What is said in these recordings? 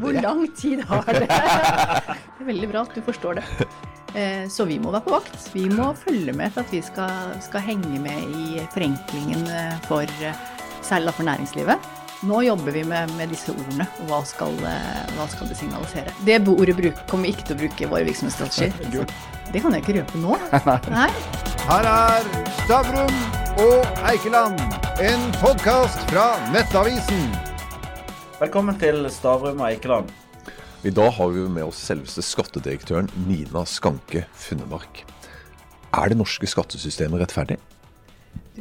Hvor lang tid har det? Det er veldig bra at du forstår det. Eh, Så vi må være på vakt. Vi må følge med for at vi skal, skal henge med i forenklingen eh, for eh, særlig for næringslivet. Nå jobber vi med, med disse ordene, og hva skal, hva skal det signalisere. Det ordet bruk, kommer vi ikke til å bruke i våre virksomhetsstrategier. Det kan jeg ikke røpe nå. Nei. Her er Stavrum og Eikeland, en podkast fra Nettavisen. Velkommen til Stavrum og Eikeland. I dag har vi med oss selveste skattedirektøren Nina Skanke Funnemark. Er det norske skattesystemet rettferdig?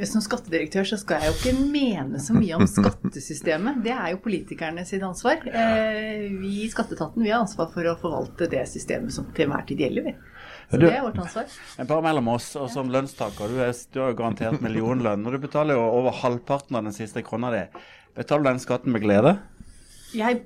Som skattedirektør så skal jeg jo ikke mene så mye om skattesystemet. Det er jo politikerne sitt ansvar. Eh, Vi i Skatteetaten vi har ansvar for å forvalte det systemet som til enhver tid gjelder. vi. Så Du- det er vårt ansvar. Bare mellom oss, og som lønnstaker, du, er, du har jo garantert millionlønn. Og du betaler jo over halvparten av den siste krona di. Betaler du den skatten med glede? Jeg,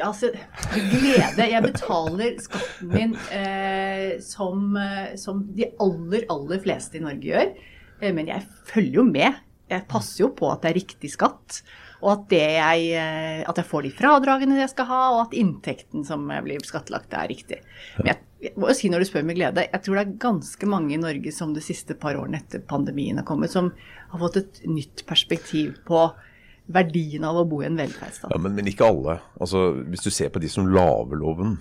altså, glede. Jeg betaler skatten min eh, som, eh, som de aller, aller fleste i Norge gjør. Eh, men jeg følger jo med. Jeg passer jo på at det er riktig skatt. Og at, det jeg, eh, at jeg får de fradragene jeg skal ha, og at inntekten som blir skattlagt, er riktig. Men jeg, jeg må jo si når du spør med glede, jeg tror det er ganske mange i Norge som de siste par årene etter pandemien har kommet, som har fått et nytt perspektiv på verdien av å bo i en velferdsstat. Ja, men, men ikke alle. Altså, Hvis du ser på de som lager loven,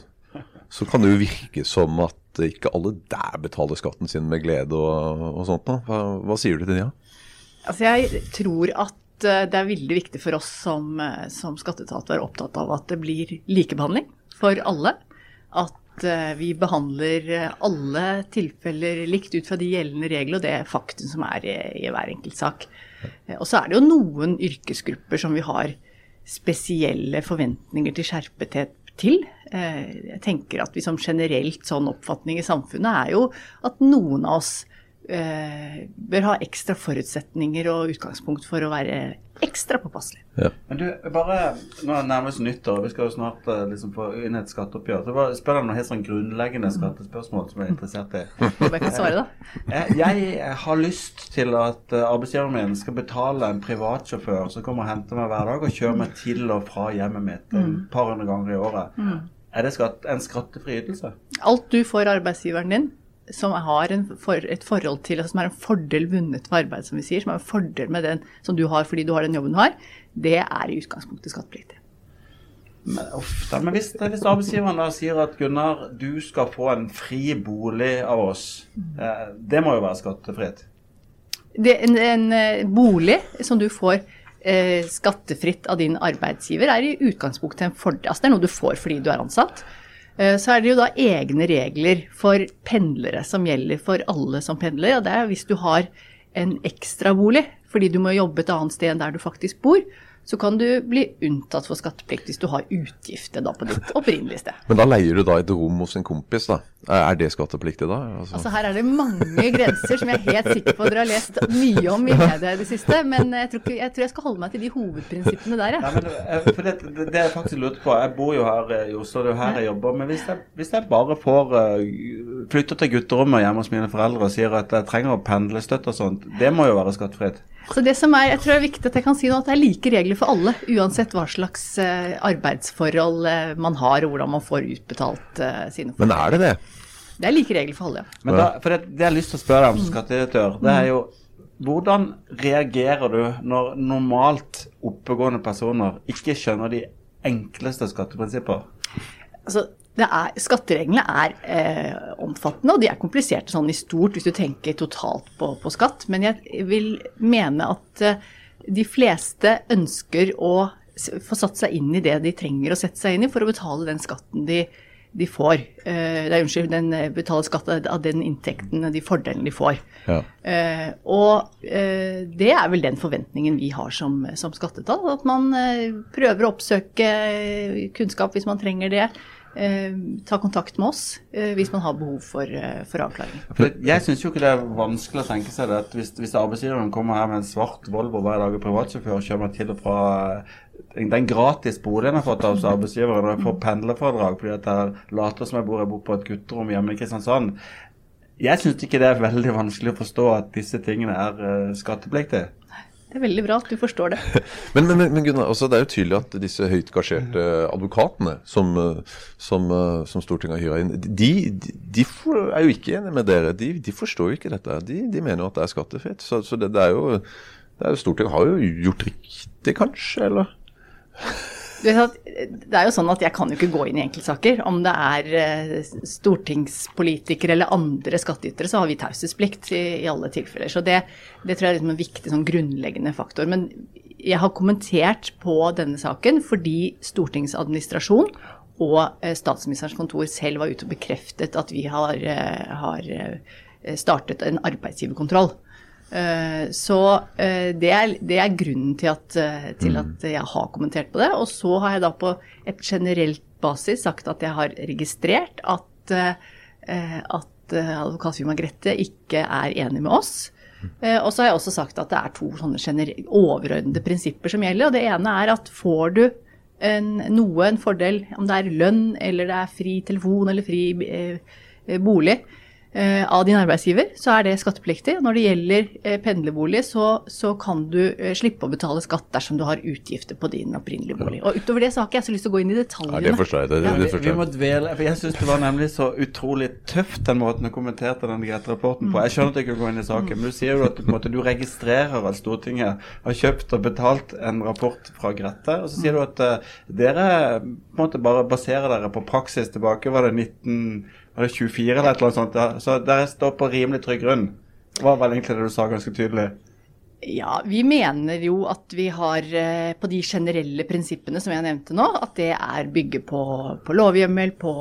så kan det jo virke som at ikke alle der betaler skatten sin med glede og, og sånt. Hva, hva sier du til det? Ja? Altså jeg tror at eh, det er veldig viktig for oss som, eh, som skatteetat å være opptatt av at det blir likebehandling for alle. At eh, vi behandler eh, alle tilfeller likt ut fra de gjeldende regler og det faktum som er i, i hver enkelt sak. Eh, Og så er det jo noen yrkesgrupper som vi har spesielle forventninger til skjerpethet til. Eh, Jeg tenker at vi som generelt sånn oppfatning i samfunnet er jo at noen av oss bør ha ekstra forutsetninger og utgangspunkt for å være ekstra påpasselig. Men du, bare, Nå er det nærmest nyttår, vi skal jo snart eh, liksom få inn et skatteoppgjør. Så bare spør deg noe helt sånn grunnleggende skattespørsmål som jeg er interessert i. Jeg kan svare, da. Jeg, jeg har lyst til at eh, arbeidsgiveren min skal betale en privatsjåfør som kommer og henter meg hver dag og kjører meg til og fra hjemmet mitt et par hundre ganger i året. Er det skatt, en skattefri ytelse? Alt du får arbeidsgiveren din som har en for, et forhold til, altså som er en fordel vunnet ved arbeid, som vi sier, som er en fordel med den som du har fordi du har den jobben du har, det er i utgangspunktet skattepliktig. Men, uff, da, men hvis, hvis arbeidsgiveren da sier at Gunnar, du skal få en fri bolig av oss, eh, det må jo være skattefritt? Det, en, en eh, bolig som du får eh, skattefritt av din arbeidsgiver, er i utgangspunktet en fordel. Altså det er noe du får fordi du er ansatt. Eh, Så er det jo da egne regler for pendlere som gjelder for alle som pendler. Og det er hvis du har en ekstrabolig fordi du må jobbe et annet sted enn der du faktisk bor, så kan du bli unntatt for skatteplikt hvis du har utgifter da på ditt opprinnelige sted. Men da leier du da et rom hos en kompis, da. Er det skattepliktig da? Altså, Altså Her er det mange grenser som jeg er helt sikker på dere har lest mye om i media i det siste. Men jeg tror, ikke, jeg tror jeg skal holde meg til de hovedprinsippene der, Nei, jeg. men, eh, for det, det, det jeg faktisk lurte på, jeg bor jo her eh, i Oslo, det er jo her jeg jobber. Men hvis jeg, hvis jeg bare får eh, flytte til gutterommet hjemme hos mine foreldre og sier at jeg trenger å pendlestøtte og sånt, det må jo være skattefritt? Så det som er, jeg tror det er viktig at jeg kan si nå at det er like regler for alle, uansett hva slags eh, arbeidsforhold eh, man har og hvordan man får utbetalt sine sine Men er det det? Det er like regler for alle, ja. Men da, for det, det jeg har lyst til å spørre deg om som skattedirektør, det er jo hvordan reagerer du når normalt oppegående personer ikke skjønner de enkleste skatteprinsipper? Altså, er, skattereglene er eh, omfattende, og de er kompliserte sånn i stort hvis du tenker totalt på, på skatt. Men jeg vil mene at eh, de fleste ønsker å få satt seg inn i det de trenger å sette seg inn i for å betale den skatten de, de får. Eh, det er, unnskyld, den eh, betaler skatt av den inntekten, de fordelene de får. Ja. Eh, og eh, det er vel den forventningen vi har som, som skattetall. At man prøver å oppsøke kunnskap hvis man trenger det. Eh, ta kontakt med oss eh, hvis man har behov for, eh, for avklaring. Jeg syns jo ikke det er vanskelig å tenke seg det at hvis, hvis arbeidsgiveren kommer her med en svart Volvo hver dag og privatsjåfør og kjører meg til og fra den gratis boligen jeg har fått av arbeidsgiveren, og jeg får pendlerfradrag fordi at jeg later som jeg bor, jeg bor på et gutterom hjemme i Kristiansand. Jeg syns ikke det er veldig vanskelig å forstå at disse tingene er skattepliktige. Det er veldig bra at du forstår det. Men, men, men, Gunnar, altså, det er jo tydelig at disse høyt gasjerte advokatene som, som, som Stortinget har hyra inn, de, de, de er jo ikke enige med dere. De, de forstår jo ikke dette. De, de mener jo at det er skattefritt. Så, så det, det, er jo, det er jo Stortinget har jo gjort riktig, kanskje? eller? Det er jo sånn at jeg kan jo ikke gå inn i enkeltsaker. Om det er eh, stortingspolitikere eller andre skattytere, så har vi taushetsplikt i, i, alle tilfeller. Så det, det tror jeg er liksom en viktig sånn grunnleggende faktor. Men jeg har kommentert på denne saken fordi stortingsadministrasjon og eh, statsministerens kontor selv var ute og bekreftet at vi har, eh, har startet en arbeidsgiverkontroll. Eh, så eh, det er, det er, grunnen til at, eh, til mm. at, jeg har kommentert på det. Og så har jeg da på et generelt basis sagt at jeg har registrert at, at advokatfirmaet Grette ikke er enig med oss. Og så har jeg også sagt at det er to sånne overordnede prinsipper som gjelder. Og det ene er at får du en, noe, en fordel, om det er lønn eller det er fri telefon eller fri bolig, Eh, av din arbeidsgiver, så er det skattepliktig. Når det gjelder eh, pendlerbolig, så, så, kan du eh, slippe å betale skatt dersom du har utgifter på din opprinnelige bolig. Og Utover det så har ikke jeg så lyst til å gå inn i detaljene. Ja, det forstår jeg. Det, det, det forstår jeg. Vi må dvele, for Jeg syns det var nemlig så utrolig tøft den måten du kommenterte den Grete-rapporten på. Jeg skjønner at jeg ikke gå inn i saken, men du sier jo at du, måte, du registrerer at Stortinget har kjøpt og betalt en rapport fra Grete, og så sier du at uh, dere på en måte bare baserer dere på praksis tilbake, var det 19 det 24 eller et eller annet sånt? Ja. Så dere står på rimelig trygg grunn. Det var vel egentlig det du sa ganske tydelig. Ja, vi mener jo at vi har eh, på de generelle prinsippene som jeg nevnte nå, at det er bygget på, på lovhjemmel, på,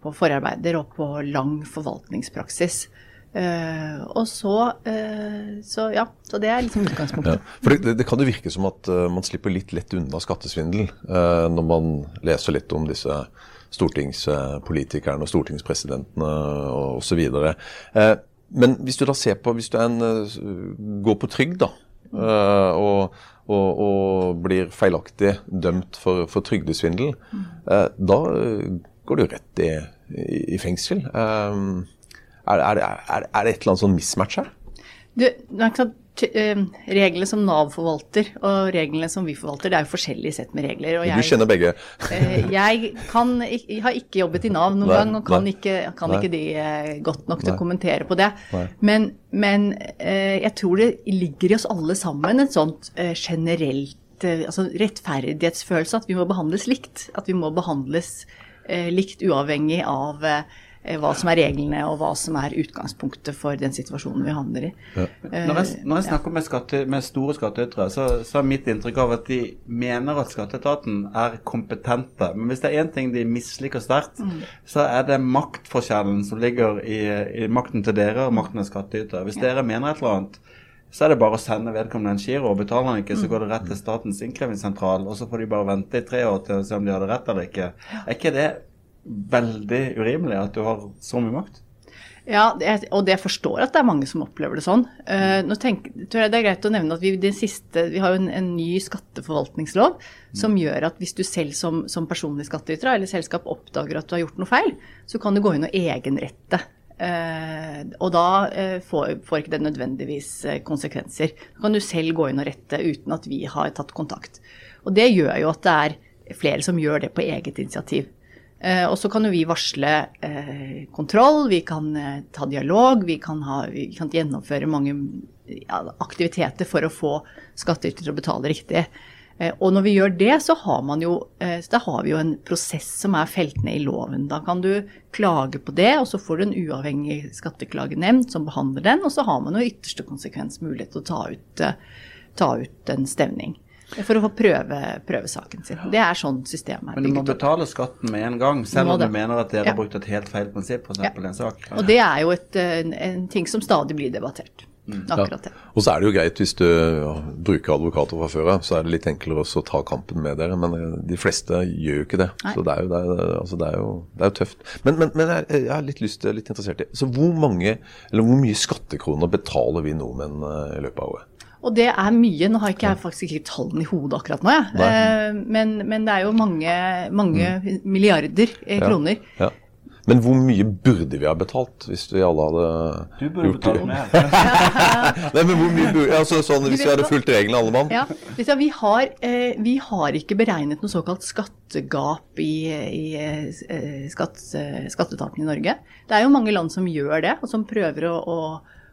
på, forarbeider og på lang forvaltningspraksis. Uh, og så, uh, så ja, så det er liksom utgangspunktet. Ja, for det, det, kan jo virke som at uh, man slipper litt lett unna skattesvindel når man leser litt om disse stortingspolitikerne og stortingspresidentene osv. Eh, men hvis du da ser på, hvis du en, eh, går på trygd da, eh, og, og, og, blir feilaktig dømt for, for trygdesvindel, da går du rett i, i fengsel. Er, er, er, er, det et eller annet sånn mismatch her? Du, Eh, reglene som Nav forvalter og reglene som vi forvalter, det er jo forskjellige sett med regler. Jeg, du kjenner begge? Eh, jeg, kan, jeg, har ikke jobbet i Nav noen nei, gang og kan, ikke, kan ikke, de eh, godt nok til å kommentere på det. Men, men, jeg tror det ligger i oss alle sammen et sånt generelt altså rettferdighetsfølelse at vi må behandles likt. At vi må behandles likt uavhengig av Eh, hva som er reglene og hva som er utgangspunktet for den situasjonen vi havner i. Ja. Eh, når, jeg, når jeg, snakker med, skatte, med store skattytere, så, så, er mitt inntrykk av at de mener at skatteetaten er kompetente. Men hvis det er én ting de misliker sterkt, mm. så er det maktforskjellen som ligger i, i makten til dere og makten til skattyter. Hvis ja. dere mener et eller annet, så er det bare å sende vedkommende en giro. og Betaler han ikke, så går det rett til Statens innkrevingssentral, og så får de bare vente i tre år til å se om de hadde rett eller ikke. Er ikke det veldig urimelig at du har så mye makt? Ja, og det forstår at det er mange som opplever det sånn. Uh, nå tenk, tror jeg Det er greit å nevne at vi, siste, vi har en, en, ny skatteforvaltningslov som gjør at hvis du selv som, som personlig skattyter eller selskap oppdager at du har gjort noe feil, så kan du gå inn og egenrette. Uh, og da uh, får, får, ikke det nødvendigvis konsekvenser. Da kan du selv gå inn og rette uten at vi har tatt kontakt. Og det gjør jo at det er flere som gjør det på eget initiativ. Eh, og så kan jo vi varsle eh, kontroll, vi kan eh, ta dialog, vi kan, ha, vi kan gjennomføre mange aktiviteter for å få skattyter til å betale riktig. Og når vi gjør det, så har, jo, så har vi jo en prosess som er felt ned i loven. Da kan du klage på det, og så får du en uavhengig skatteklagenemnd som behandler den, og så har man jo ytterste konsekvens mulighet til å ta ut, ta ut en stevning. For å få prøve, prøve saken sin. Det er sånn systemet er Men du må betale skatten med en gang, selv om du mener at dere ja. har brukt et helt feil prinsipp, f.eks. Ja. en sak. Og det er jo et, en, en, ting som stadig blir debattert. Mm. Akkurat det. Ja. Og så er det jo greit hvis du bruker advokater fra før av, så er det litt enklere å ta kampen med dere. Men eh, de fleste gjør jo ikke det. Nei. Så det er jo, det er, altså det er jo, det er jo tøft. Men, men, men jeg, jeg har litt lyst, litt interessert i Så hvor mange, eller hvor mye skattekroner betaler vi nordmenn eh, i løpet av året? Og det er mye. Nå har ikke jeg faktisk ikke tallene i hodet akkurat nå, jeg. Eh, men, men, det er jo mange, mange mm. milliarder eh, kroner. Ja. Ja. Men hvor mye burde vi ha betalt hvis vi alle hadde Du burde gjort betale det? mer. Nei, men hvor mye burde, altså, sånn, Hvis vi hadde fulgt reglene alle mann? Ja, vi, har, eh, vi har ikke beregnet noe såkalt skattegap i, i eh, skatt, eh, skatteetaten i Norge. Det er jo mange land som gjør det, og som prøver å, å,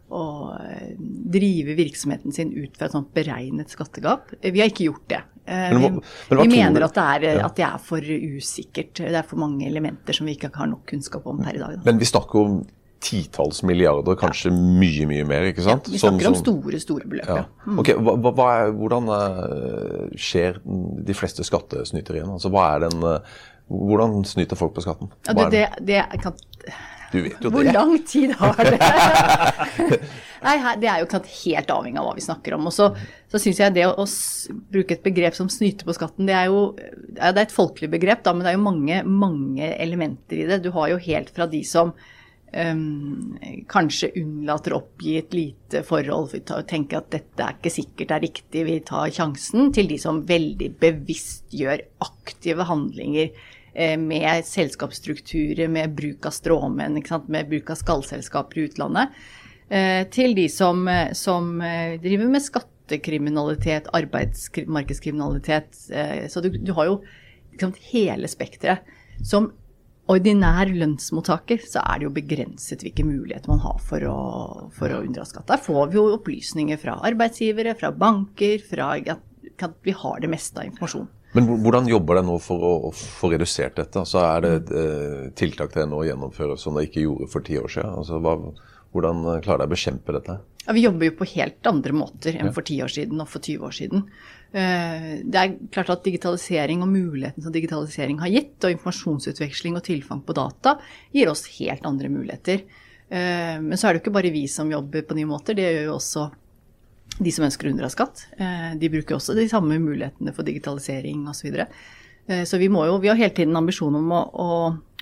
å eh, drive virksomheten sin ut fra et sånt beregnet skattegap. Eh, Vi har ikke gjort det. Eh, Men Vi, men vi mener at det, er, Ja. at det er for usikkert. Det er for mange elementer som vi ikke har nok kunnskap om per i dag. Da. Men vi snakker om titalls milliarder, kanskje mye, mye mer, ikke sant? Vi Som- snakker om store, store beløp. Ja. Ja. Ok, hva, hva- er, Hvordan skjer de fleste skattesnyteriene? Altså, hva er den, hvordan snyter folk på skatten? Ja, det, det, det kan, Du vet jo Hvor det. lang tid har det? Nei, Det er jo ikke helt avhengig av hva vi snakker om. Og så, så syns jeg det å, å bruke et begrep som snyte på skatten, det er jo det er et folkelig begrep, da, men det er jo mange, mange elementer i det. Du har jo helt fra de som Um, kanskje unnlater å oppgi et lite forhold, for å tenke at dette er ikke sikkert er riktig, vi tar sjansen, til de som veldig bevisst gjør aktive handlinger med selskapsstrukturer, med bruk av stråmenn, med bruk av skallselskaper i utlandet, eh, til de som, eh, som eh, driver med skattekriminalitet, arbeidsmarkedskriminalitet. eh, Så du, du har jo sant, hele spekteret. Som ordinær lønnsmottaker så er det jo begrenset hvilke muligheter man har for å, for å unndra skatt. Der får vi jo opplysninger fra arbeidsgivere, fra banker, fra at vi har det meste av informasjon. Men hvordan jobber dere nå for å, få redusert dette? Altså, er det et eh, tiltak dere nå gjennomfører som dere ikke gjorde for ti år siden? Altså, hva, hvordan eh, klarer dere å bekjempe dette? Ja, Vi jobber jo på helt andre måter enn for ti år siden og for 20 år siden. Eh, Det er klart at digitalisering og muligheten som digitalisering har gitt, og informasjonsutveksling og tilfang på data, gir oss helt andre muligheter. Eh, Men så er det jo ikke bare vi som jobber på nye måter, det gjør jo også de som ønsker å unndra skatt. Eh, De bruker også de samme mulighetene for digitalisering osv. Så. Eh, så vi, må jo, vi har hele tiden ambisjon om å, å,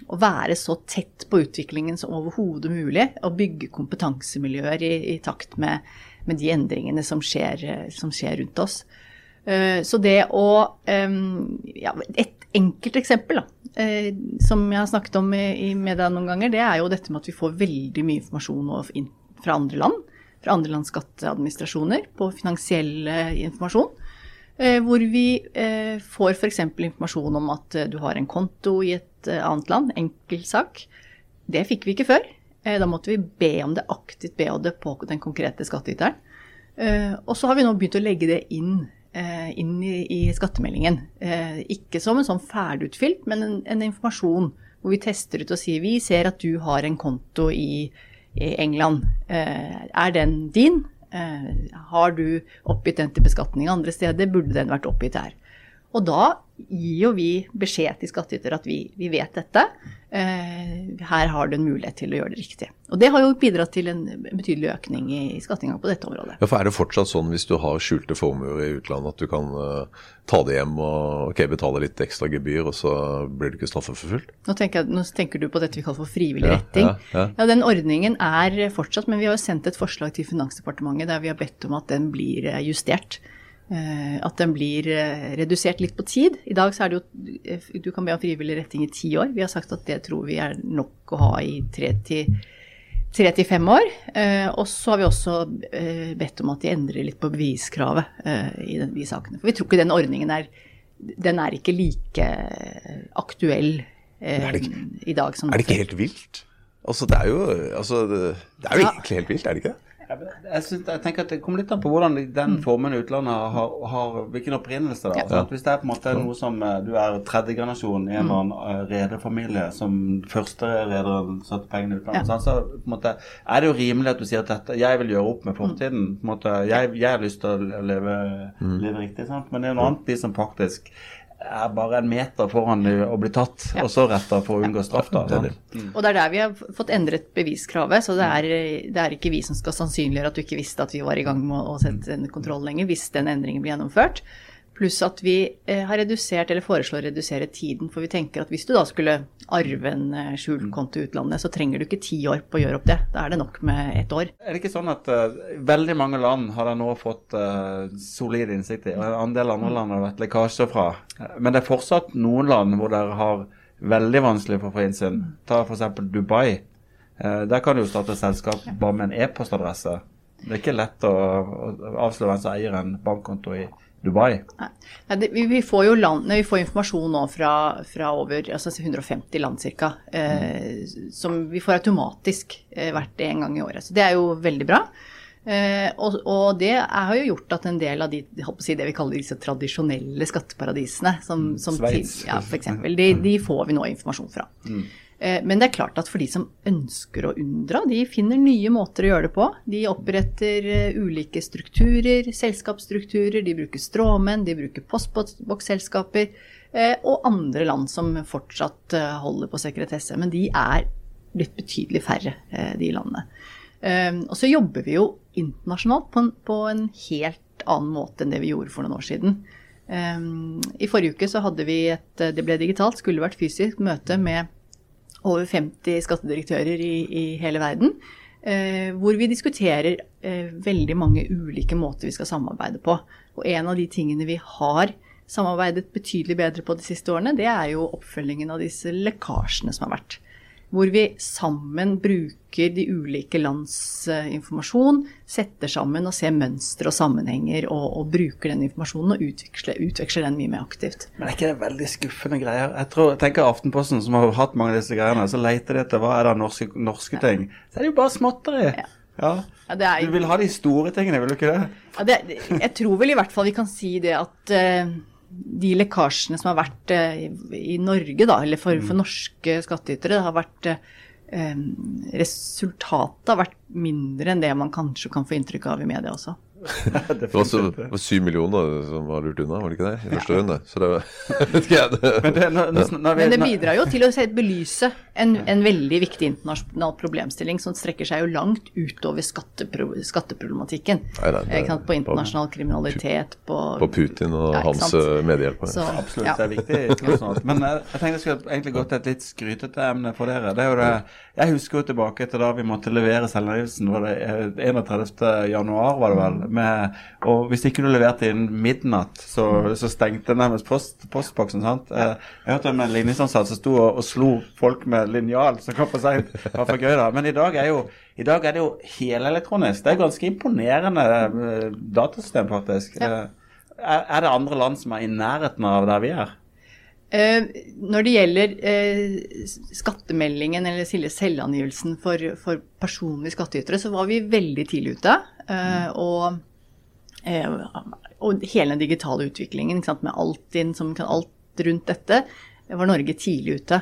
å være så tett på utviklingen som overhodet mulig, og bygge kompetansemiljøer i, i takt med, med de endringene som skjer, eh, som skjer rundt oss. Så det å ja, Et enkelt eksempel da, som jeg har snakket om i i media noen ganger, det er jo dette med at vi får veldig mye informasjon fra andre land. Fra andre lands skatteadministrasjoner på finansiell eh, informasjon. Eh, Hvor vi eh, får f.eks. informasjon om at du har en konto i et annet land, enkel sak. Det fikk vi ikke før. Da måtte vi be om det, aktivt be om det på den konkrete skattyteren. Og så har vi nå begynt å legge det inn, inn i, i skattemeldingen. Ikke som en sånn ferdigutfylt, men en, en informasjon hvor vi tester ut og sier vi ser at du har en konto i, i England. Eh, Er den din? Eh, Har du oppgitt den til beskatning andre steder? Burde den vært oppgitt her? Og da gir jo vi beskjed til skattyter at vi, vi vet dette. Eh, her har du en mulighet til å gjøre det riktig. Og det har jo bidratt til en betydelig økning i skattinga på dette området. Ja, for Er det fortsatt sånn hvis du har skjulte formuer i utlandet at du kan eh, ta det hjem og okay, betale litt ekstra gebyr, og så blir du ikke straffeforfulgt? Nå nå tenker du på dette vi kaller for frivillig Ja, ja, ja, ja. Den ordningen er fortsatt, men vi har jo sendt et forslag til Finansdepartementet der vi har bedt om at den blir eh, justert. Eh, At den blir eh, redusert litt på tid. I dag så er det jo eh, Du kan be om frivillig retting i ti år. Vi har sagt at det tror vi er nok å ha i tre til tre til fem år. Og så har vi også bedt om at de endrer litt på beviskravet i de sakene. For vi tror ikke den ordningen er Den er ikke like aktuell det ikke- i dag som Er det ikke helt vilt? Altså, det er jo, altså, det, det er jo Ja. egentlig helt vilt, er det ikke? Jeg, jeg, synes, jeg tenker at Det kommer litt an på hvordan den formen utlandet har, har hvilken opprinnelse. Altså, at hvis det er på en måte noe som eh, du er tredje generasjon i en eller annen eh, rederfamilie som første rederen satte pengene i utlandet, Ja. så på en måte er det jo rimelig at du sier at dette, jeg vil gjøre opp med fortiden. på en måte, jeg, jeg har lyst til å leve, leve riktig, sant? men det er noe annet de som faktisk er bare en meter foran å bli tatt, Ja. og så retter for å unngå straff. da, er? Og det er der vi har fått endret beviskravet. Så det er, det er ikke vi som skal sannsynliggjøre at du ikke visste at vi var i gang med å sette en kontroll lenger, hvis den endringen blir gjennomført. Pluss at vi eh, har redusert, eller foreslår å redusere tiden. For vi tenker at hvis du da skulle arve en skjulkonto skjult konto i utlandet, så trenger du ikke ti år på å gjøre opp det. Da er det nok med ett år. Er det ikke sånn at uh, veldig mange land har nå fått uh, solid innsikt i, og en del andre land har det vært lekkasjer fra. Men det er fortsatt noen land hvor dere har veldig vanskelig for å få innsyn. Ta f.eks. Dubai. Uh, der kan du jo starte et selskap bare med en e-postadresse. Det er ikke lett å, å avsløre hvem som eier en bankkonto i Dubai. Nei. Nei, det, vi, vi, får jo land, vi får informasjon nå fra, fra over altså 150 land ca. Eh, som vi får automatisk eh, hvert en gang i året. Så det er jo veldig bra. Eh, og, og, det har jo gjort at en del av de, si, det vi kaller disse tradisjonelle skatteparadisene, som, som Sveits. Ja, f.eks., de, de får vi nå informasjon fra. Mm. Eh, men det er klart at for de som ønsker å unndra, de finner nye måter å gjøre det på. De oppretter eh, ulike strukturer, selskapsstrukturer, de bruker stråmenn, de bruker postboksselskaper eh, og andre land som fortsatt holder på sekretesse. Men de er blitt betydelig færre, de landene. Og så jobber vi jo internasjonalt på en, på en helt annen måte enn det vi gjorde for noen år siden. I forrige uke så hadde vi et, det ble digitalt, skulle vært fysisk møte med over 50 skattedirektører i, i hele verden. Eh, hvor vi diskuterer eh, veldig mange ulike måter vi skal samarbeide på. Og en av de tingene vi har samarbeidet betydelig bedre på de siste årene, det er jo oppfølgingen av disse lekkasjene som har vært hvor vi sammen bruker de ulike lands uh, informasjon, setter sammen og ser mønstre og sammenhenger, og, og bruker den informasjonen og utveksler, utveksler, den mye mer aktivt. Men er ikke det veldig skuffende greier? Jeg tror, jeg tenker Aftenposten, som har hatt mange av disse greiene, så leter de etter hva er det norske, norske ting. Så er det jo bare småtteri. Ja. Ja. Ja, er, du vil ha de store tingene, vil du ikke det? Ja, det, jeg tror vel i hvert fall vi kan si det at uh, de lekkasjene som har vært eh, i Norge, da, eller for, for mm. norske skattytere, har vært eh, Resultatet har vært mindre enn det man kanskje kan få inntrykk av i media også. Det var, så, det var syv millioner som var lurt unna, var det ikke det? I første øyne. Så det vet ikke jeg. Men det, når, når vi, Men det bidrar jo til å belyse en, en, veldig viktig internasjonal problemstilling som strekker seg jo langt utover skattepro, skatteproblematikken. Nei, nei, det, på internasjonal kriminalitet, på På Putin og ja, hans eh, medhjelpere. Så, Absolutt, ja. det er viktig. Men jeg, jeg tenkte jeg skulle egentlig gå til et litt skrytete emne for dere. Det er jo det, jeg husker jo tilbake til da vi måtte levere selvangivelsen. 31.1 var det vel med Og hvis ikke du leverte innen midnatt, så, så stengte nærmest post, postboksen. sant? Eh, jeg hørte om en ligningsansatt som sto og, og, slo folk med linjal, som kom for seint. Men i dag jo i dag er det jo helelektronisk. Det er ganske imponerende eh, datasystem, faktisk. Ja. Eh, er, er det andre land som er i nærheten av der vi er? Uh, når det gjelder uh, skattemeldingen eller selvangivelsen for, for personlige skattytere, så var vi veldig tidlig ute. Uh, og, og, hele den digitale utviklingen med Altinn, som alt rundt dette, var Norge tidlig ute.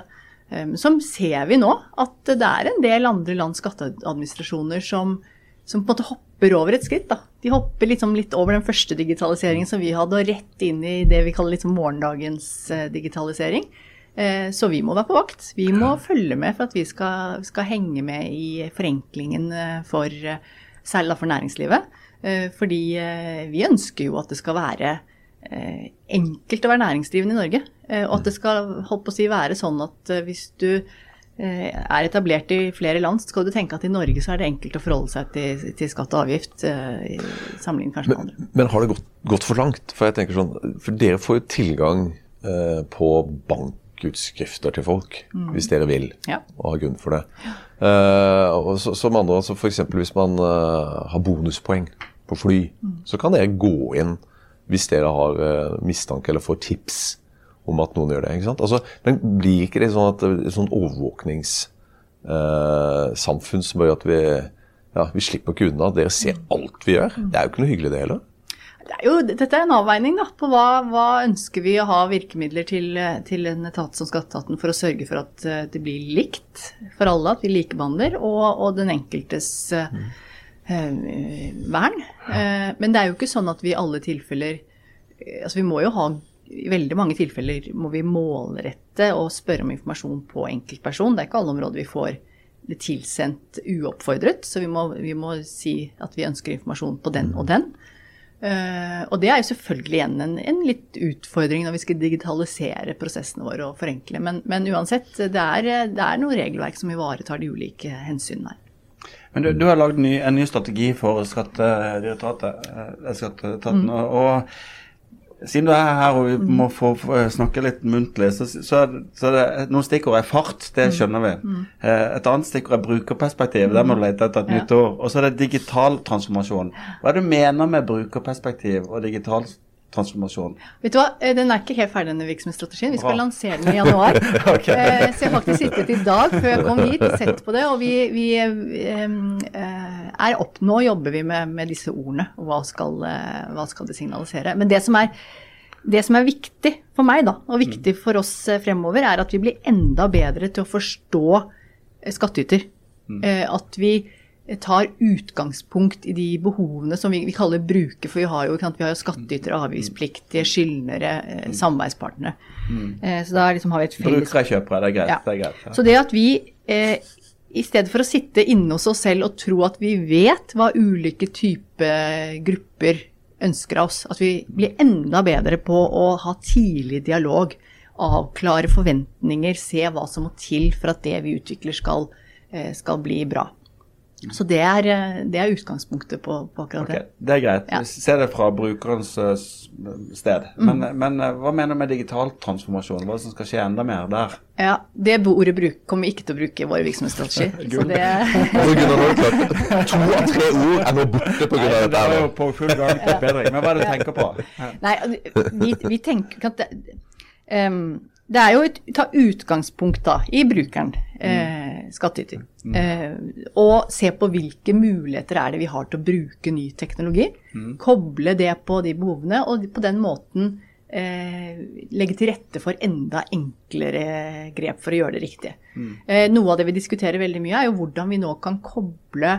Som ser vi nå at det er en del andre lands skatteadministrasjoner som, som på en måte hopper over et skritt. Da. De hopper liksom litt over den første digitaliseringen som vi hadde, og rett inn i det vi kaller liksom morgendagens eh, digitalisering. Eh, så vi må være på vakt. Vi må følge med for at vi skal, skal henge med i forenklingen eh, for, eh, særlig for næringslivet. Eh, fordi eh, vi ønsker jo at det skal være enkelt å være næringsdrivende i Norge. Og at det skal holdt på å si, være sånn at hvis du Eh, er etablert i flere land, så skal du tenke at i Norge så er det enkelt å forholde seg til, til skatt og avgift eh, sammenlignet kanskje med andre. Men har det gått, gått, for langt? For jeg tenker sånn, for dere får jo tilgang eh, på bankutskrifter til folk mm. hvis dere vil ja. og har grunn for det. Ja. Uh, og så, som andre, altså F.eks. hvis man uh, har bonuspoeng på fly, mm. så kan dere gå inn hvis dere har uh, mistanke eller får tips om at noen gjør det. ikke sant? Altså, men blir ikke det sånn at et sånn overvåkningssamfunn som gjør at vi, ja, vi slipper ikke unna? Dere ser alt vi gjør. Det er jo ikke noe hyggelig, det heller. Det er jo, dette er en avveining da, på hva, hva ønsker vi å ha virkemidler til, til en etat som Skatteetaten for å sørge for at eh, det blir likt for alle, at vi likebehandler, og, og den enkeltes mm. uh, vern. Uh, men det er jo ikke sånn at vi i alle tilfeller Altså vi må jo ha i veldig mange tilfeller må vi målrette og spørre om informasjon på enkeltperson. Det er ikke alle områder vi får det tilsendt uoppfordret, så vi må, vi må si at vi ønsker informasjon på den og den. Uh, og det er jo selvfølgelig igjen en, en, litt utfordring når vi skal digitalisere prosessene våre og forenkle. Men, men uansett, det er, det er noe regelverk som ivaretar de ulike hensynene her. Men du, du har lagd en ny strategi for Skattedirektoratet, eh, Skatteetaten. Mm. og Siden du er her og vi må få, få snakke litt muntlig, så, så, så det, noen stikkord er fart, det skjønner vi. Eh, Et annet stikkord er brukerperspektiv, der må du lete etter et nytt ord. Og så er det digital transformasjon. Hva er det du mener med brukerperspektiv og digital transformasjon? Vet du hva, Eh, Den er ikke helt ferdig, denne virksomhetsstrategien. Vi skal Bra. lansere den i januar. okay. Så jeg har faktisk sittet i dag før jeg kom hit og sett på det. Og vi, vi eh, eh, er opp Nå jobber vi med, med disse ordene, og hva skal, eh, hva skal det signalisere. Men det som, er, det som er viktig for meg, da, og viktig for oss eh, fremover, er at vi blir enda bedre til å forstå eh, skattyter. Mm. At vi tar utgangspunkt i de behovene som vi, vi kaller bruker, for vi har jo, vi har jo skattytere, avgiftspliktige, skyldnere, eh, samarbeidspartnere. Eh, så da liksom har vi et felles Brukere, kjøpere, det er greit. Ja. Det er greit ja. så det at vi eh, i stedet for å sitte inne hos oss selv og tro at vi vet hva ulike typer grupper ønsker av oss, at vi blir enda bedre på å ha tidlig dialog, avklare forventninger, se hva som må til for at det vi utvikler skal, eh, skal bli bra. Så det er, det er utgangspunktet på, på akkurat Ok, det. Det er greit. Ja. Mm. Vi ser det fra brukerens eh, sted. Men, men eh, hva mener du med digital transformasjon? Hva er det som skal skje enda mer der? Ja, Det ordet bruk, kommer vi ikke til å bruke i vår virksomhetsstrategi. så det, Altså, Gunnar, det To av tre ord er nå borte pga. Det dette. er jo på full gang til bedring. Men hva er det du tenker på? Nei, vi, vi tenker at det, em, det er jo et ta utgangspunkt da i brukeren, eh, skattyter. Eh, og se på hvilke muligheter er det vi har til å bruke ny teknologi. Koble det på de behovene, og på den måten eh, legge til rette for enda enklere grep for å gjøre det riktige. Eh, noe av det vi diskuterer veldig mye, er jo hvordan vi nå kan koble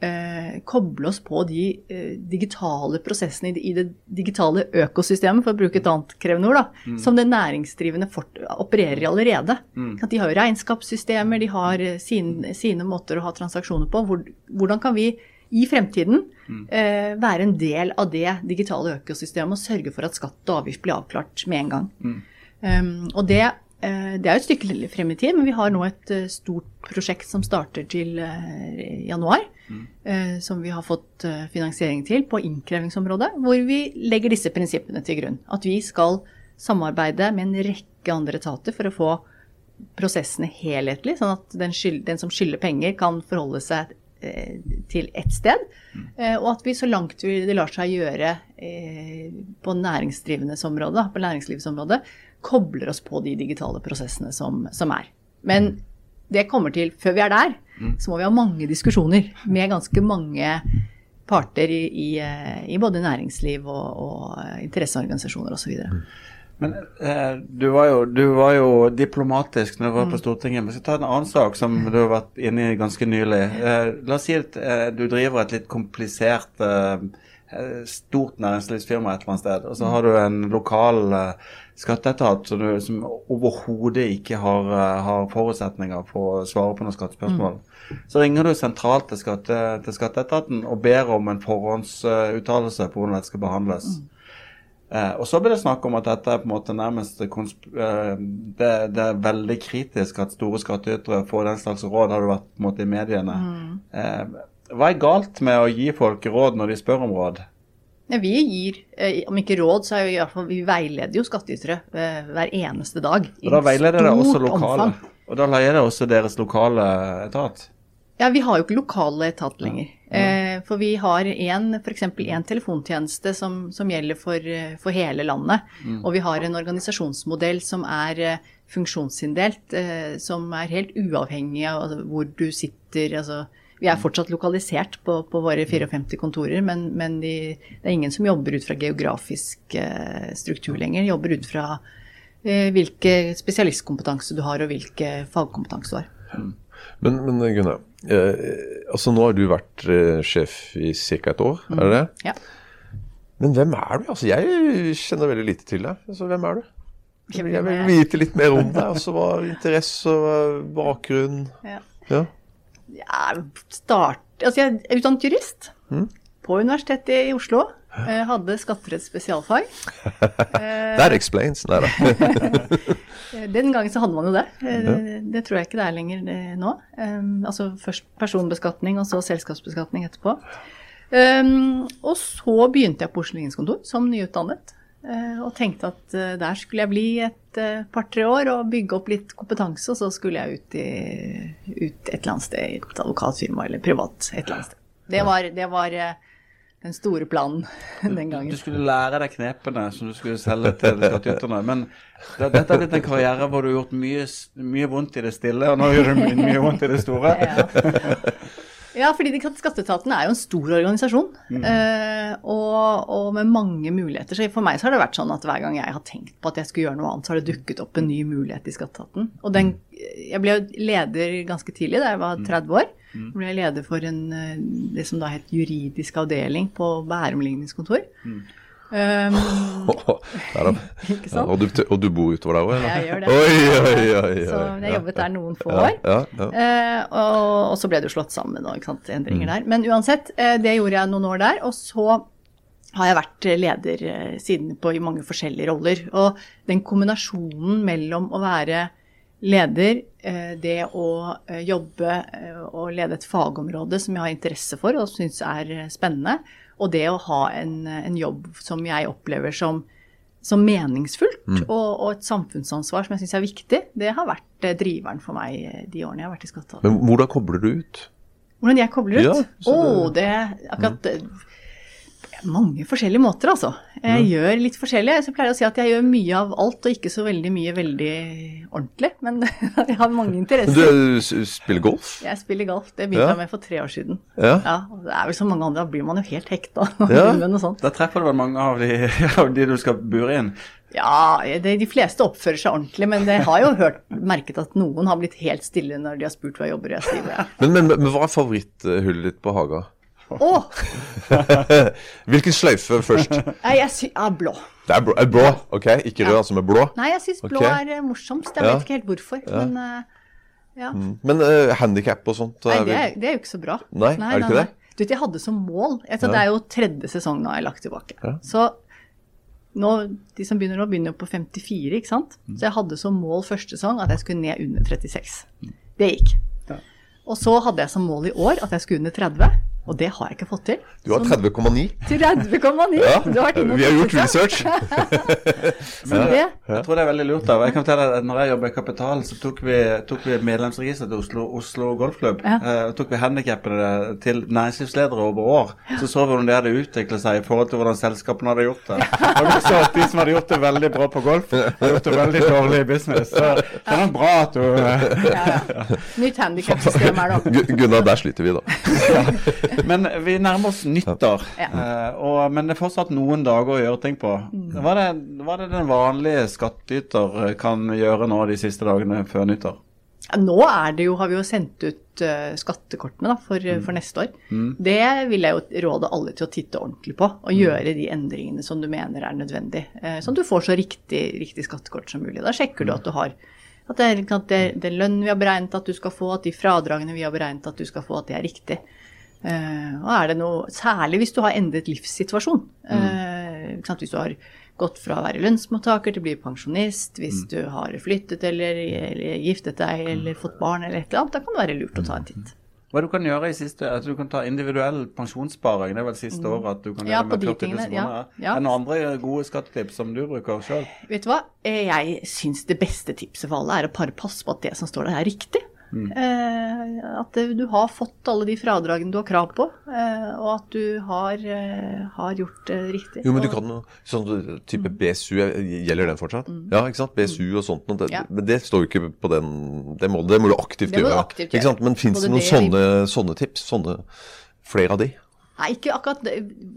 eh, koble oss på de eh, digitale prosessene i det, i det digitale økosystemet, for å bruke et annet krevende ord, da, som det næringsdrivende fort, opererer i allerede. At De har jo regnskapssystemer, de har eh, sine, sine måter å ha transaksjoner på. Hvor, hvordan kan vi i fremtiden eh, være en del av det digitale økosystemet og sørge for at skatt og avgift blir avklart med en gang. Um, og det, det er jo et stykke frem i tid, men vi har nå et eh, stort prosjekt som starter til eh, januar. Mm. som vi har fått eh, finansiering til på innkrevingsområdet, hvor vi legger disse prinsippene til grunn. At vi skal samarbeide med en rekke andre etater for å få prosessene helhetlig, sånn at den, skyld, den som skylder penger, kan forholde seg eh, til ett sted. Mm. og at vi så langt det lar seg gjøre eh, på næringsdrivendes område, på næringslivsområdet, kobler oss på de digitale prosessene som, som er. Men det kommer til, før vi er der, så må vi ha mange diskusjoner med ganske mange parter i, i, eh, i både næringsliv og, og interesseorganisasjoner osv. Men eh, du, var jo, du var jo diplomatisk når du var på Stortinget. Men jeg skal ta en annen sak som du har vært inne i ganske nylig. Eh, la oss si at eh, du driver et litt komplisert eh, eh, stort næringslivsfirma et eller annet sted, og så har du en lokal eh, skatteetat som, du- som overhodet ikke har, eh, har forutsetninger for å svare på noen skattespørsmål. Så ringer du sentralt til, skatte, til skatteetaten og ber om en forhåndsuttalelse på hvordan dette skal behandles. Eh, og så blir det snakk om at dette er på en måte nærmest eh, det, det er veldig kritisk at store skattytere får den slags råd, har det vært på en måte i mediene. Eh, hva er galt med å gi folk råd når de spør om råd? Ja, vi gir, eh, om ikke råd, så er vi i hvert fall, vi veileder jo skattytere eh, hver eneste dag. Og da veileder dere også lokale. omfang. Og da leier dere også deres lokale etat. Ja, vi har jo ikke lokale etat lenger. Eh, for vi har en, f.eks. en telefontjeneste som, som gjelder for, for hele landet. Og vi har en organisasjonsmodell som er funksjonsinndelt, som er helt uavhengig av hvor du sitter. Altså, vi er fortsatt lokalisert på, på våre 54 kontorer, men, men de, det er ingen som jobber ut fra geografisk eh, struktur lenger. De jobber ut fra eh, hvilke spesialistkompetanse du har, og hvilke fagkompetanse du har. Men, men Gunnar, eh, altså nå har du vært eh, sjef i ca. et år, er det det? Ja. Men hvem er du? Altså, jeg kjenner veldig lite til deg. Altså, hvem er du? Jeg vil vite litt mer om deg. Altså, hva er interesse, er bakgrunn? Ja. Ja. Ja, start, altså jeg er utdannet jurist på Universitetet i Oslo. Eh, hadde skatterett spesialfag. That explains. Nei da. Eh, Den gangen så hadde man jo det. Eh, Det tror jeg ikke det er lenger nå. Altså først personbeskatning, og så selskapsbeskatning etterpå. Um, og så begynte jeg på Oslo ligningskontor som nyutdannet. Eh, og tenkte at eh, der skulle jeg bli et eh, par-tre år og bygge opp litt kompetanse, og så skulle jeg ut, i, ut et eller annet sted i et advokatfirma eller privat et eller annet sted. Det var, det var den store planen den gangen. Du skulle lære deg knepene som du skulle selge til skattyterne. Men det, dette er blitt en karriere hvor du har gjort mye, mye vondt i det stille, og nå gjør du mye, mye vondt i det store. Ja. ja, fordi Skatteetaten er jo en stor organisasjon, eh, og, og med mange muligheter. Så for meg så har det vært sånn at hver gang jeg har tenkt på at jeg skulle gjøre noe annet, så har det dukket opp en ny mulighet i Skatteetaten. Og den, jeg ble jo leder ganske tidlig, da jeg var 30 år. Da ble jeg leder for en, eh, det som da het juridisk avdeling på Bærum ligningskontor. Um. Ikke sant? og, du, og du bor utover der òg, eller? Jeg gjør det. Oi, oi, oi. Så jeg jobbet der noen få år. Ja, ja. Uh, og, og så ble det jo slått sammen og ikke sant, endringer Mm. der. Men uansett, eh, det gjorde jeg noen år der. Og så har jeg vært leder eh, siden på i mange forskjellige roller. Og den kombinasjonen mellom å være leder, det å jobbe og lede et fagområde som jeg har interesse for og syns er spennende, og det å ha en, en jobb som jeg opplever som som meningsfullt Mm. og, og et samfunnsansvar som jeg syns er viktig, det har vært eh, driveren for meg eh, de årene jeg har vært i Skatteetaten. Men hvordan kobler du ut? Hvordan jeg kobler ut? Ja, det... Oh, det- akkurat eh, Mange forskjellige måter, altså. Jeg gjør litt forskjellig. Så jeg pleier å si at jeg gjør mye av alt, og ikke så veldig mye veldig ordentlig. Men jeg har mange interesser. du s- spiller golf? Jeg spiller golf. Det begynte Ja. jeg med for tre år siden. Ja. Ja, og Det er vel som mange andre, da blir man jo helt hekta. Ja. med noe sånt. Da treffer du vel mange av de, av de du skal bure inn. Ja, det, de fleste oppfører seg ordentlig, men jeg har jo hørt, merket at noen har blitt helt stille når de har spurt hva jeg jobber i. Men, men, men hva er favoritthullet ditt på Haga? Å! Hvilken sløyfe først? Nei, jeg sy ja, blå. Det er blå, er blå ok? Ikke rød, altså med blå? Nei, jeg syns blå okay. er eh, morsomst. Jeg Ja. vet ikke helt hvorfor, men eh, ja. Men uh, handikap og sånt? Nei, det er, det er jo ikke så bra. Nei, er det ikke det? Du vet, jeg hadde som mål altså, Ja. Det er jo tredje sesong nå jeg har lagt tilbake. Ja. Så nå, de som begynner nå, begynner jo på 54, ikke sant. Mm. Så jeg hadde som mål første sesong at jeg skulle ned under 36. Det gikk. Ja. Og så hadde jeg som mål i år at jeg skulle under 30, og det har jeg ikke fått til. Du har 30,9? 30,9! Ja, vi har gjort research. Så det, Jeg tror det er veldig lurt. da. Jeg kan fortelle at når jeg jobbet i Kapital, så tok vi, tok vi medlemsregisteret til Oslo, Oslo Golfklubb. Ja. Eh, og tok vi handikappene til næringslivsledere over år. Så så vi hvordan det hadde utviklet seg i forhold til hvordan selskapene hadde gjort det. Og vi så at de som hadde gjort det veldig bra på golf, hadde gjort det veldig dårlig i business. Så det er nok bra at du ja, ja. Nytt handikapsystem er da. Gunnar, der sliter vi, da. Men vi nærmer oss nyttår, Ja. eh, og, men det er fortsatt noen dager å gjøre ting på. Hva er det, hva er det den vanlige skattyter kan gjøre nå de siste dagene før nyttår? Nå er det jo, har vi jo sendt ut eh, skattekortene da, for, for neste år. Det vil jeg jo råde alle til å titte ordentlig på, og gjøre de endringene som du mener er nødvendig. Eh, sånn at du får så riktig, riktig skattekort som mulig. Da sjekker du at du har at det, at det, det lønnen vi har beregnet at du skal få, at de fradragene vi har beregnet at du skal få, at det er riktig. Eh, og er det noe, Særlig hvis du har endret livssituasjon. Eh, ikke sant? Hvis du har gått fra å være lønnsmottaker til å bli pensjonist, hvis du har flyttet eller, eller giftet deg eller fått barn eller et eller annet, da kan det være lurt å ta en titt. Hva du kan gjøre i siste, at du kan ta individuell pensjonssparing, det er vel siste året at du kan Mm. Ja, gjøre med 40 000 kroner. ja, ja. Er det noen andre gode skattetips som du bruker sjøl? Vet du hva? Eh, Jeg syns det beste tipset for alle er å bare passe på at det som står der, er riktig. Eh, at du har fått alle de fradragene du har krav på, eh, og at du har, eh, har gjort det riktig. Jo, men du kan Sånn type BSU, gjelder den fortsatt? Ja, ikke sant? BSU og sånt. og Det, Mm. Ja. Men det står jo ikke på den Det må, det må du aktivt Det må du gjøre. aktivt Ikke sant? gjøre. Men fins det noen det sånne, sånne tips? Sånne flere av de? Nei, ikke akkurat.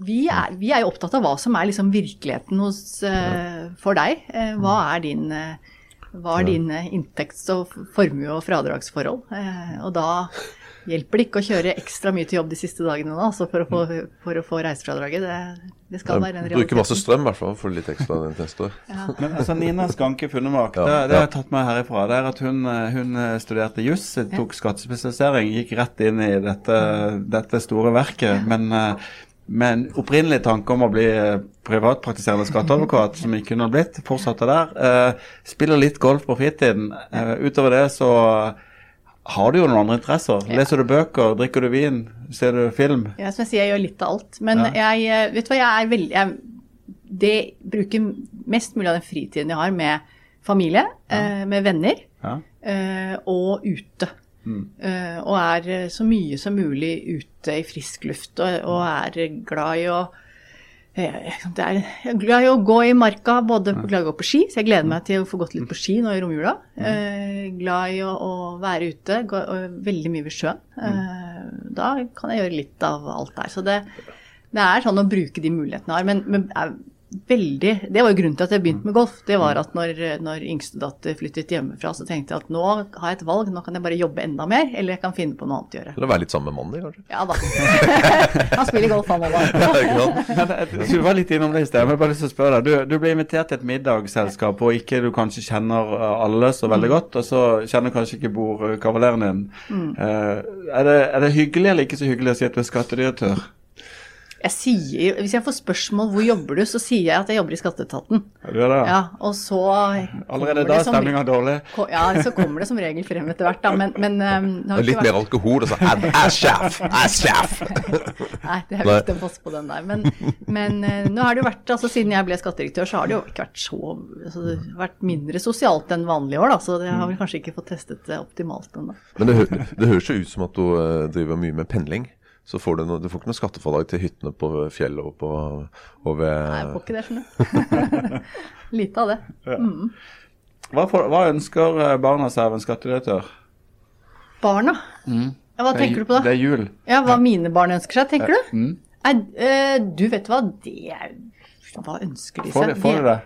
Vi er, vi er jo opptatt av hva som er liksom virkeligheten hos, for deg. Hva er din, eh, hva er din eh, inntekts- og formue- og fradragsforhold? Eh, og da hjelper det ikke å kjøre ekstra mye til jobb de siste dagene nå, altså for, å få, for å få reisefradraget. Det, det skal være en realitet. Bruker masse strøm, i hvert fall, for litt ekstra neste år. Men altså, Nina Skanke Funnemark, Ja, det, det har jeg tatt med herifra. Det er at hun, eh, hun eh, studerte juss, tok skattespesialisering, gikk rett inn i dette, dette store verket. Men eh, med en opprinnelig tanke om å bli eh, privatpraktiserende skatteadvokat, som jeg kunne blitt, fortsatte der. Eh, spiller litt golf på fritiden. Eh, utover det så har du jo noen andre interesser. Ja. Leser du bøker, drikker du vin, ser du film? Ja, som jeg sier, jeg gjør litt av alt. Men Ja. jeg, eh, vet du hva, jeg er veldig jeg, det bruker mest mulig av den fritiden jeg har med familie, eh, med venner Ja. eh, og ute. Eh, og er eh, så mye som mulig ute i frisk luft og, og er glad i å eh, det er, jeg er glad i å gå i marka, både glad i å gå på ski, så jeg gleder meg til å få gått litt på ski nå i romjula. Eh, glad i å, å være ute, gå, veldig mye ved sjøen. Eh, da kan jeg gjøre litt av alt der. Så det, det er sånn å bruke de mulighetene jeg har. Men, men veldig, det var jo grunnen til at jeg begynte med golf. Det var at når, når yngstedatter flyttet hjemmefra, så tenkte jeg at nå har jeg et valg, nå kan jeg bare jobbe enda mer, eller jeg kan finne på noe annet å gjøre. Eller være litt sammen med mannen din, kanskje. Ja da. Han spiller golf, han òg, da. Eh, Du var litt innom det i sted. men bare lyst til å spørre deg. Du, du ble invitert til et middagsselskap, og ikke du kanskje kjenner eh, alle så veldig godt, og så kjenner kanskje ikke bordkavaleren din. Eh, er, det, er det hyggelig eller ikke så hyggelig å si at du er skattedirektør? Jeg sier, hvis jeg får spørsmål hvor jobber du, så sier jeg at jeg jobber i skatteetaten. Ja? Ja, og så Allerede da er stemninga dårlig? Ja, så kommer det som regel frem etter hvert, da. Men, men um, Litt mer alkohol, og så Jeg er sjef! Er sjef! Nei, det er viktig å passe på den der. Men, men eh, nå har det jo vært, altså siden jeg ble skattedirektør, så har det jo ikke vært så altså, vært mindre sosialt enn vanlige år, da. Så jeg har vel kanskje ikke fått testet det optimalt ennå. Men det, hø- det høres jo ut som at du eh, driver mye med pendling. Så får du, noe, du får ikke noe skattefradrag til hyttene på fjellet og, på, og ved Nei, jeg får ikke det, skjønner du. Lite av det. Hva, for, hva ønsker eh, barna seg av en skattedirektør? Barna. Ja, hva tenker du på da? Det er jul. Ja, hva mine barn ønsker seg, tenker du? Mm. Nei, eh, du vet hva, det er Hva ønsker de seg? Får de, får de det?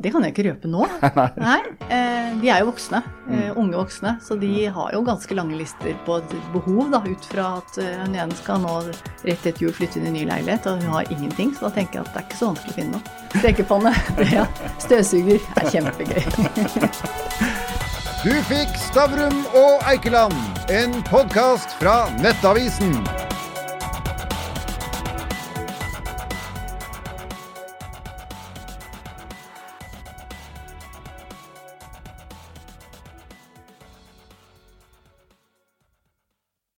Det kan jeg ikke røpe nå. Nei, eh, De er jo voksne, eh, Mm. unge voksne, så de har jo ganske lange lister på et behov, da, ut fra at eh, hun ene skal nå rett etter jul flytte inn i ny leilighet, og hun har ingenting, så da tenker jeg at det er ikke så vanskelig å finne noe. Stekepanne, ja. støvsuger er kjempegøy. Du fikk Stavrum og Eikeland, en podkast fra Nettavisen.